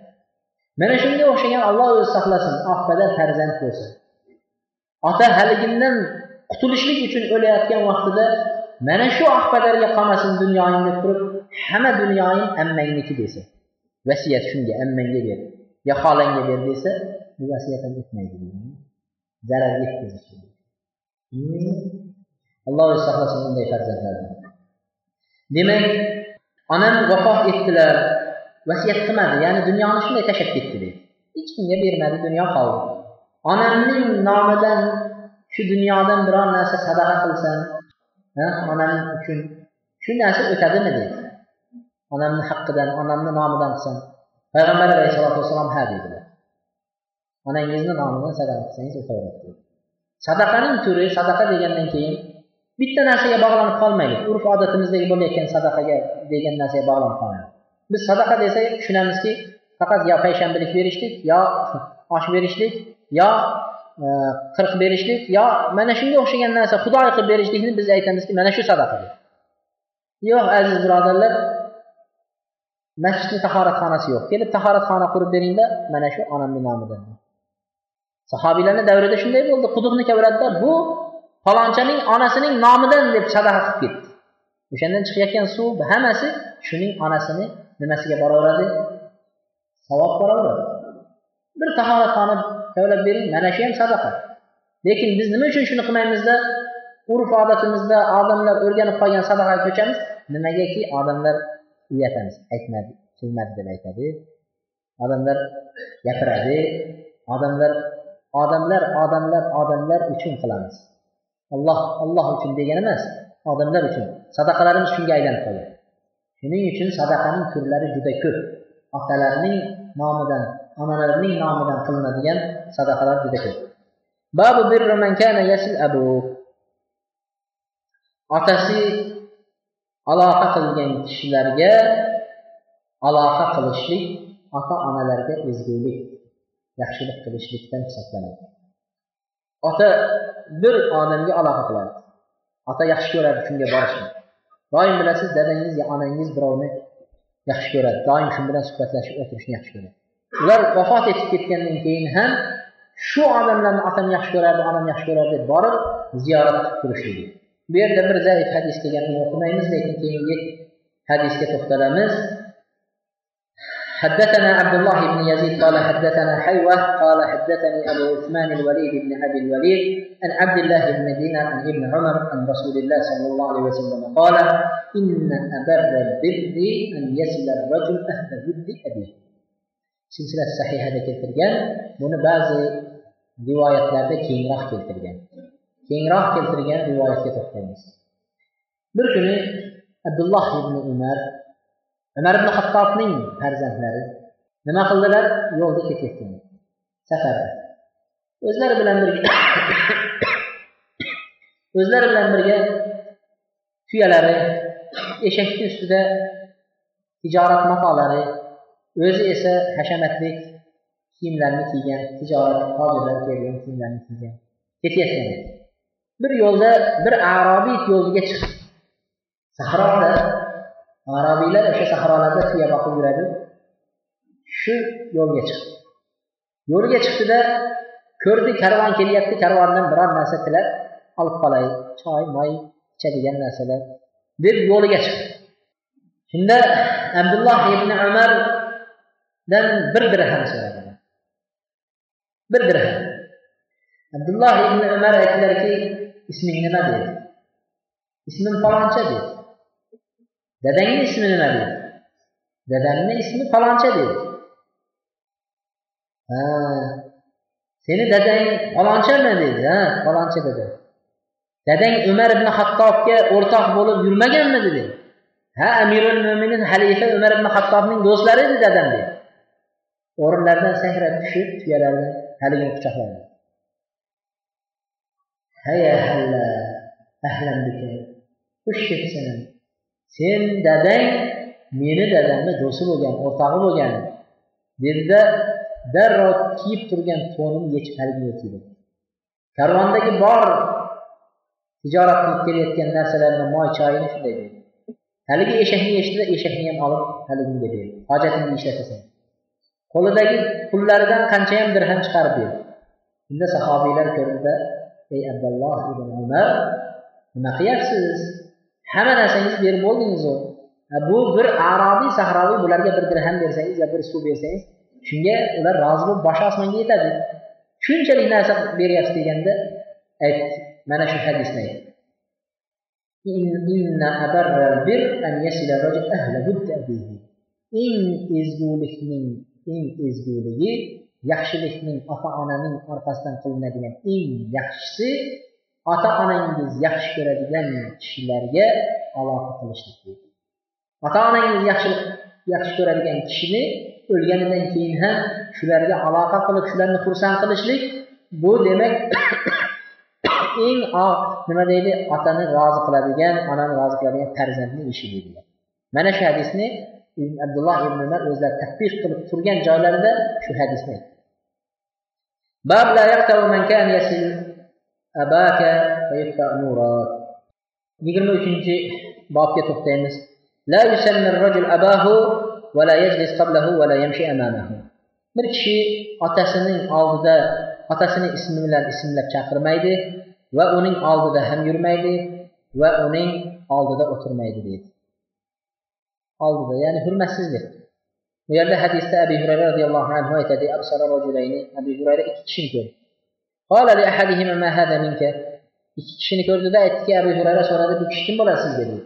mana shunga o'xshagan olloh o'zi saqlasin oqpada farzand bo'lsin. Ota haligindan qutulishlik uchun o'layotgan vaqtida mana shu oqpadarga qolmasin dunyoying deb turib hamma dunyoying ammangniki desa vasiyat shunga ammangga ber yo xolangga ber desa bu vasiyat ham zərər yetkizicidir. Hmm. Allah saxlasın bunday fərzəndlərdən. Demək, anam vəfat etdilər, vəsiyyət qılmadı, yəni dünyanı şunday təşəkkür etdi. Heç kimə vermədi, dünya qaldı. Anamın namıdan şu dünyadan bir an nəsə sədaqə qılsan, hə, anamın üçün şu nəsə ötədimi? Anamın haqqından, anamın namıdan qılsan. Peyğəmbər əleyhissalatu vesselam hə dedilər. Onangizni nomidan sadaqa qilsangiz o'taveradi sadaqaning turi sadaqa degandan keyin bitta narsaga bog'lanib qolmaylik urf odatimizdagi bo'layotgan sadaqaga degan narsaga bog'lanib qolmaylik biz sadaqa desak tushunamizki faqat yo payshanbalik berishlik yo osh berishlik yo e, qirq berishlik yo mana shunga o'xshagan narsa xudoy qilib berishlikni biz aytamizki mana shu sadaqa deb yo'q aziz birodarlar masjidni tahoratxonasi yo'q. Kelib tahoratxona qurib beringda mana shu onamni nomidan. Sahobiylarni davrida shunday bo'ldi. Quduqni kaviradida bu falonchaning onasining nomidan deb sadaqa qilib ketdi. O'shandan chiqayotgan suv hammasi shuning onasini nimasiga boraveradi? Savob boraveradi. Bir tahoratxona kavlab bering mana shu ham sadaqa. Lekin biz nima uchun shuni qilmaymizda urf odatimizda odamlar o'rganib qolgan sadaqaga ko'chamiz nimagaki odamlar uyatamiz. Aytmadi qilmadi deb aytadi. Odamlar gapiradi. Odamlar odamlar odamlar odamlar uchun qilamiz. Alloh alloh uchun degani emas odamlar uchun. Sadaqalarimiz shunga aylanib qolgan shuning uchun sadaqaning turlari juda ko'p. Otalarning nomidan onalarning nomidan qilinadigan sadaqalar juda ko'p. Babu abu. Otasi aloqa qilgan kishilarga aloqa qilishlik ota onalarga ezgulik. Yaxshilik qilishlikdan hisoblanadi ota bir odamga aloqa qiladi. Ota yaxshi ko'radi shunga borishni. Doim bilasiz dadangiz yo onangiz birovni yaxshi ko'radi. Doim shu bilan suhbatlashib o'tirishni yaxshi ko'radi. Ular vafot etib ketgandan keyin ham shu odamlarni otam yaxshi ko'radi onam yaxshi ko'radi deb borib ziyorat qilib turishligi bu yerda bir zaif hadis deganni o'qimaymiz lekin keyingi hadisga to'xtalamiz. حدثنا عبد الله بن يزيد قال حدثنا حيوة قال حدثني أبو عثمان الوليد بن أبي الوليد عن عبد الله بن دينار عن ابن عمر عن رسول الله صلى الله عليه وسلم قال إن أبر البر أن يصل الرجل أهل ود أبيه. سلسلة صحيحة keltirgan buni ba'zi rivoyatlarda keyinroq keltirgan keyinroq keltirgan rivoyatga to'xtaymiz bir kuni abdulloh ibn umar umar ibn hattobning farzandlari nima qildilar? Yo'lda ketayotgan. Safarda o'zlari bilan birga o'zlari bilan birga tuyalari eshakni ustida tijorat matolari o'zi esa hashamatli kiyimlarni kiygan tijorat hozirlar kelgan kiyimlarni kiygan ketayotgan. Bir yo'lda bir arobiy yo'liga chiqib sahroda arobiylar o'sha sahrolarda tuya boqib yuradi. Shu yo'lga chiqdi. Yo'lga chiqdida ko'rdi karvon kelyapti karvondan biror narsa tilab olib qolay choy moy ichadigan narsalar deb yo'liga chiqdi. Shunda abdulloh ibn umardan bir dirham so'radi. Bir dirham. Abdulloh ibn umar aytdilarki isming nima dedi? Ismim faloncha dedi. Dədənin ismi nədir? Dədənin ismi falancadır. Hə. Seni dədəyin falanca nədir? Hə, falanca dədə. Dədəng Ömər ibn Xattabga ortaq olub yürməgənmi dedi? Hə, Əmirül Möminin xəlifə Ömər ibn Xattabın dostlarıdır dədəm dedi. Orunlardan səhrə düşüb tüyələrini həligini qucaqladı. Həyə həllə, əhləm bikə, xoş şəxsənəm, sen dadang meni dadamni do'sti bo'lgan o'rtog'i bo'lgan. Dedida darrov kiyib turgan to'nini yechib haligiga kiydi karvondagi bor tijorat qilib kelayotgan narsalarni moy choyini shunday dedi haligi eshakni eshitdi eshakni ham olib haligiga berdi. Hojatingni ishlatasan. Qo'lidagi pullaridan qanchayam dirham chiqarib berdi. Shunda sahobiylar ko'rdida ey abdulloh ibn umar nima qilyapsiz hamma narsangizni berib bo'ldingizu bu bir arobiy sahroviy bularga bir dirham bersangiz yo bir suv bersangiz shunga ular rozi bo'lib boshi osmonga yetadi. Shunchalik narsa beryapsiz deganda ayt mana shu hadisni ayt eng ezgulikning eng ezguligi yaxshilikning ota onaning orqasidan qilinadigan eng yaxshisi ota onangiz yaxshi ko'radigan kishilarga aloqa qilishlik ota onangiz yaxshi yaxshi ko'radigan kishini o'lganidan keyin ham shularga aloqa qilib shularni xursand qilishlik bu demak eng nima deydi otani rozi qiladigan onani rozi qiladigan farzandni ishi deydilar mana shu hadisni abdulloh ibn umar o'zlari tadbiq qilib turgan joylarida shu hadisni أباك فيفتأ نورك. يقولون شنجي باب يتوختيمس لا يسمى الرجل أباه ولا يجلس قبله ولا يمشي أمامه. مرتشي أتسني أوغدا أتسني اسم لله اسم لك شاكر مايدي وأونين أوغدا هم يرميدي وأونين أوغدا أوتر مايدي. أوغدا يعني هم مسجد. ويقول حديث أبي هريرة رضي الله عنه أبي هريرة إتشينجر ikki kishini ko'rdida aytdiki abu hurayra so'radi bu kishi kim bo'ladi sizga dedi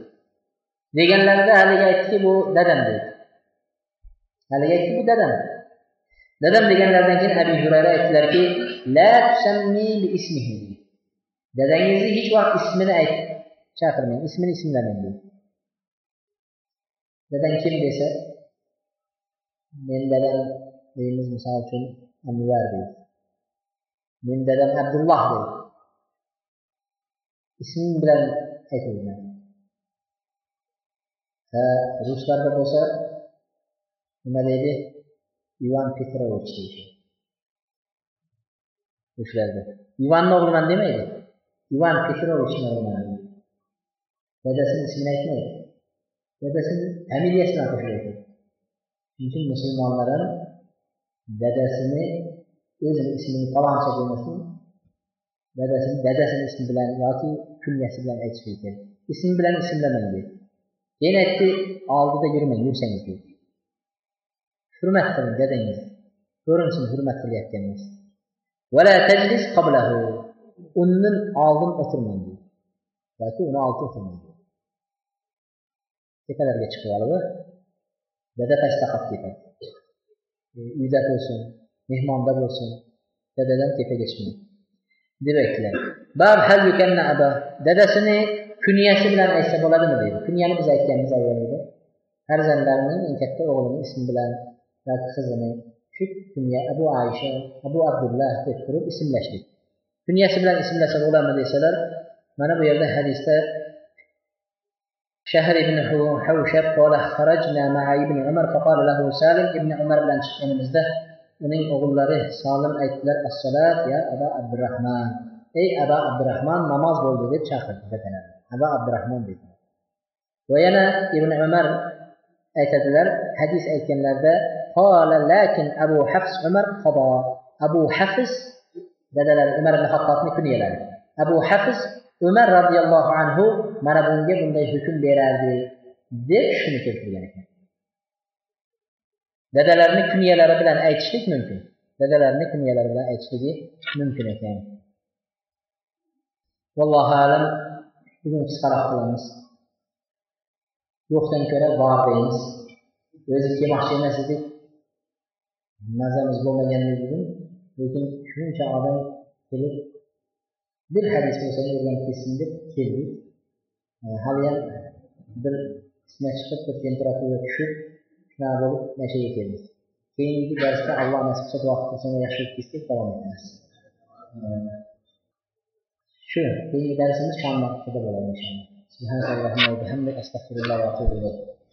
deganlarida haligi aytdiki bu dadam dedi. Haligi aytdi bu dadam. Dadam deganlaridan keyin abu hurayra aytdilarki la ismihi. Dadangizni hech vaqt ismini ayt chaqirmang ismini ismlamang dedi. Dadang kim desa men dadam deymiz misol uchun anvar deydi men dadam abdulloh deydi isming bilan aytilgan ruslarda bo'lsa nima deydi ivan petrovich deyishadi o'shalarda ivanni o'g'liman demaydi ivan petrovichni o'g'liman dadasini ismini aytmaydi dadasini familiyasini qo'shib aytadi shuning uchun musulmonlar ham dadasini öz ismini falanca deməsin, dədəsinin, dədəsinin ismi bilən, ya ki, künyəsi bilən heç birdir. İsmi bilən isimləməyir. Yenə ki, aldı da girməyin, yüksəniz deyir. Hürmət qılın, dediniz. Görün sizin hürmət qılıyətkəniz. Və lə təclis qabləhu. Onun aldın oturmayın deyir. Ya ki, onu altı oturmayın deyir. Ne kadar geçik varlığı? Dede taş takap gider. E, İzzet olsun, mehmonda bo'lsin, dadadan tepaga chiqmaydi. deb aytdilar. Bab hal yukanna aba. Dadasini kunyasi bilan aytsa bo'ladimi deydi. Kunyani biz aytganmiz avvalida. Farzandlarining eng katta o'g'lini ismi bilan yoki qizini shu kunya Abu Aisha, Abu Abdullah deb turib ismlashdik. Kunyasi bilan ismlasa bo'ladimi desalar, mana bu yerda hadisda شهر بن حوشب قال خرجنا مع ابن عمر فقال له سالم ابن عمر bilan chiqqanimizda uning o'g'illari Solim aytdilar assalat ya Aba Abdurrahman. Ey Aba Abdurrahman namoz bo'ldi deb chaqirdi dedilar Aba Abdurrahman dedi. Va yana Ibn Umar aytadilar hadis aytganlarida qala lakin Abu Hafs Umar qado Abu Hafs dadalari Umar ibn Xattobni kunyalari Abu Hafs Umar radhiyallohu anhu mana bunga bunday hukm berardi deb shuni keltirgan ekan. Dadalarni kunyalari bilan aytishlik mumkin. Dadalarni kunyalari bilan aytishligi mumkin ekan. Vallohu alam. Bugun qisqaroq qilamiz yo'qdan ko'ra bor deymiz. O'zi kelmoqchi emas edik. Mazamiz bo'lmagan bugun. Lekin shuncha odam kelib bir hadis bo'lsa o'rganib ketsin deb keldik. Haliyam bir qismi chiqib bir temperatura tushib nazil nəşr etdiniz. Keyingi dərsdə Allah nəsib etsə vaxtı sonra yaşayıb bizdə davam edəriz. Şu, keyingi dərsimiz şam vaxtında bo'ladi inşallah. Subhanallah, Allahumma ve bihamdik, estağfirullah ve etûbü ilayk.